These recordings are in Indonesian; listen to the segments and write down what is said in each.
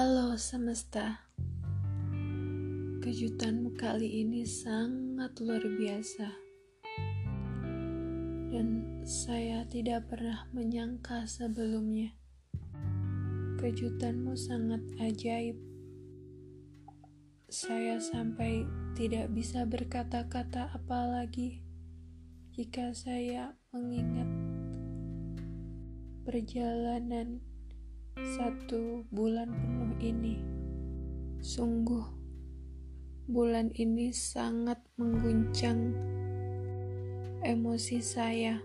Halo semesta, kejutanmu kali ini sangat luar biasa, dan saya tidak pernah menyangka sebelumnya. Kejutanmu sangat ajaib. Saya sampai tidak bisa berkata-kata apalagi jika saya mengingat perjalanan satu bulan penuh ini. Sungguh, bulan ini sangat mengguncang emosi saya.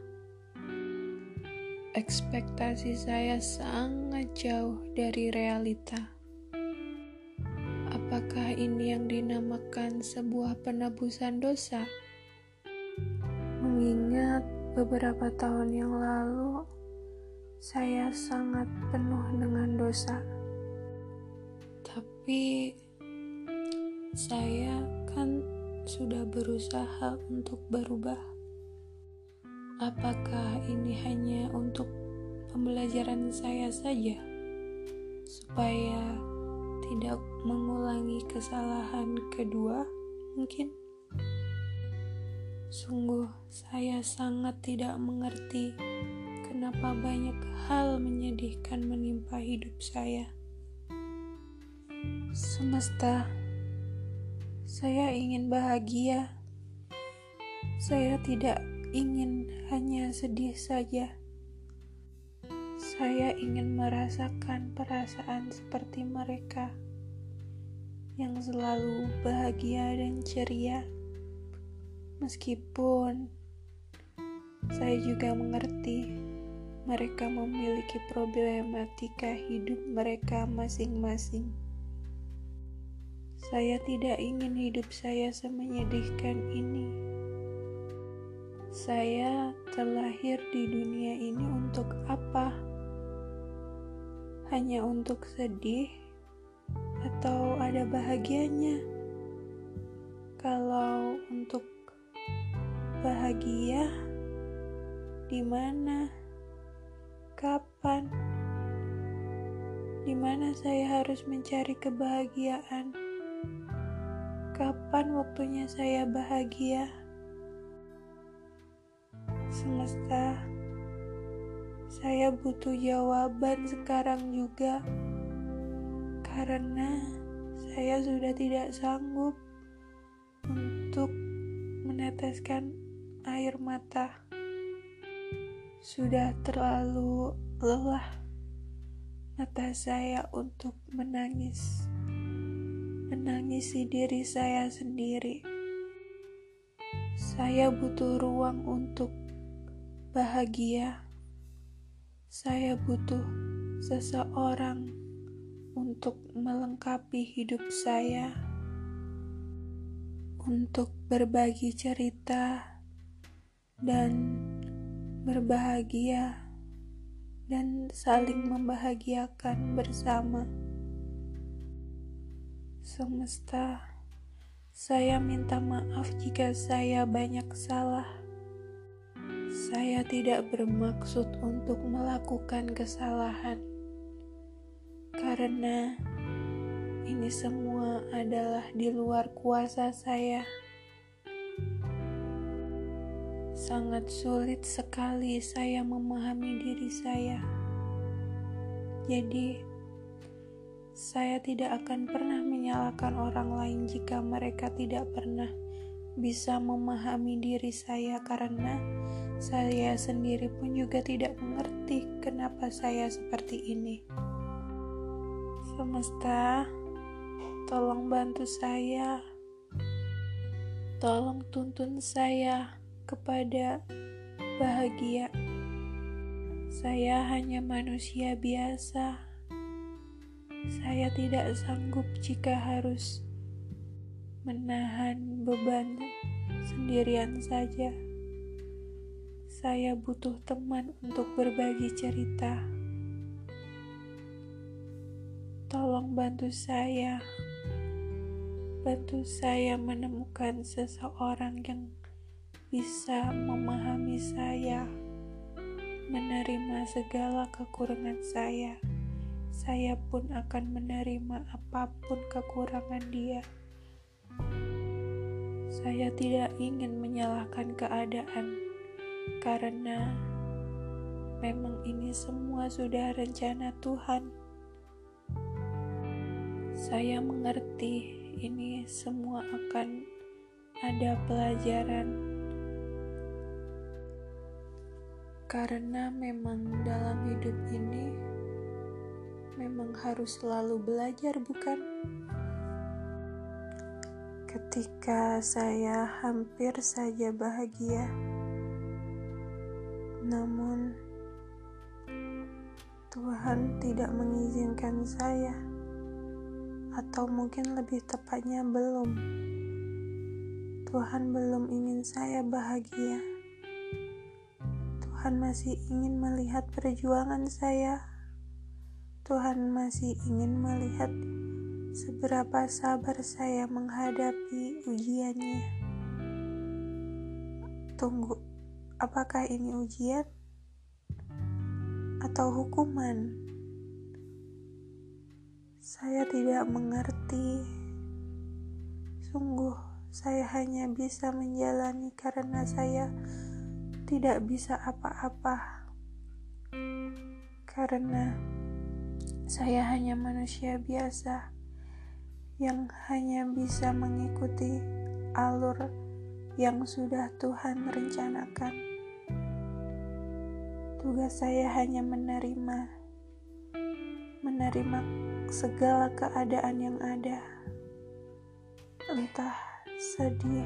Ekspektasi saya sangat jauh dari realita. Apakah ini yang dinamakan sebuah penebusan dosa? Mengingat beberapa tahun yang lalu, saya sangat penuh dengan dosa. Tapi saya kan sudah berusaha untuk berubah. Apakah ini hanya untuk pembelajaran saya saja supaya tidak mengulangi kesalahan kedua? Mungkin sungguh saya sangat tidak mengerti kenapa banyak hal menyedihkan menimpa hidup saya. Semesta, saya ingin bahagia. Saya tidak ingin hanya sedih saja. Saya ingin merasakan perasaan seperti mereka yang selalu bahagia dan ceria, meskipun saya juga mengerti mereka memiliki problematika hidup mereka masing-masing. Saya tidak ingin hidup saya semenyedihkan ini. Saya terlahir di dunia ini untuk apa? Hanya untuk sedih atau ada bahagianya? Kalau untuk bahagia, di mana? Kapan? Di mana saya harus mencari kebahagiaan? Kapan waktunya saya bahagia? Semesta, saya butuh jawaban sekarang juga, karena saya sudah tidak sanggup untuk meneteskan air mata. Sudah terlalu lelah mata saya untuk menangis, menangisi diri saya sendiri. Saya butuh ruang untuk bahagia. Saya butuh seseorang untuk melengkapi hidup saya, untuk berbagi cerita, dan berbahagia dan saling membahagiakan bersama. Semesta, saya minta maaf jika saya banyak salah. Saya tidak bermaksud untuk melakukan kesalahan, karena ini semua adalah di luar kuasa saya. Sangat sulit sekali saya memahami diri saya. Jadi, saya tidak akan pernah menyalahkan orang lain jika mereka tidak pernah bisa memahami diri saya, karena saya sendiri pun juga tidak mengerti kenapa saya seperti ini. Semesta, tolong bantu saya, tolong tuntun saya kepada bahagia. Saya hanya manusia biasa. Saya tidak sanggup jika harus menahan beban sendirian saja. Saya butuh teman untuk berbagi cerita. Tolong bantu saya, bantu saya menemukan seseorang yang bisa memahami saya, menerima segala kekurangan saya, saya pun akan menerima apa pun kekurangan dia. Saya tidak ingin menyalahkan keadaan karena memang ini semua sudah rencana Tuhan. Saya mengerti ini semua akan ada pelajaran karena memang dalam hidup ini memang harus selalu belajar, bukan? Ketika saya hampir saja bahagia, namun Tuhan tidak mengizinkan saya, atau mungkin lebih tepatnya belum. Tuhan belum ingin saya bahagia. Tuhan masih ingin melihat perjuangan saya Tuhan masih ingin melihat seberapa sabar saya menghadapi ujiannya. Tunggu, apakah ini ujian atau hukuman? Saya tidak mengerti. Sungguh, saya hanya bisa menjalani karena saya tidak bisa apa-apa. Karena saya hanya manusia biasa yang hanya bisa mengikuti alur yang sudah Tuhan rencanakan. Tugas saya hanya menerima, menerima segala keadaan yang ada, entah sedih,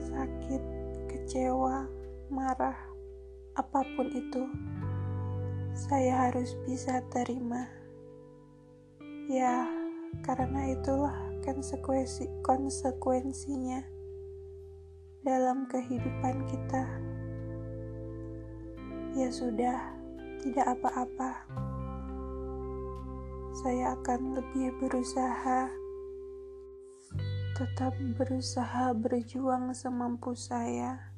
sakit, kecewa, marah, apa pun itu. Saya harus bisa terima. Ya, karena itulah konsekuensi konsekuensinya dalam kehidupan kita. Ya sudah, tidak apa-apa. Saya akan lebih berusaha tetap berusaha berjuang semampu saya,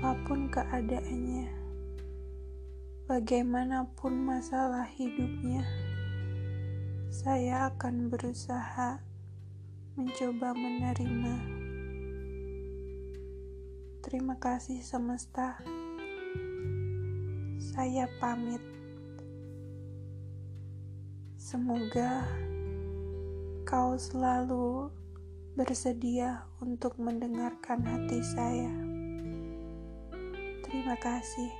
apa pun keadaannya, bagaimanapun masalah hidupnya saya akan berusaha mencoba menerima. Terima kasih semesta. Saya pamit. Semoga kau selalu bersedia untuk mendengarkan hati saya. Terima kasih.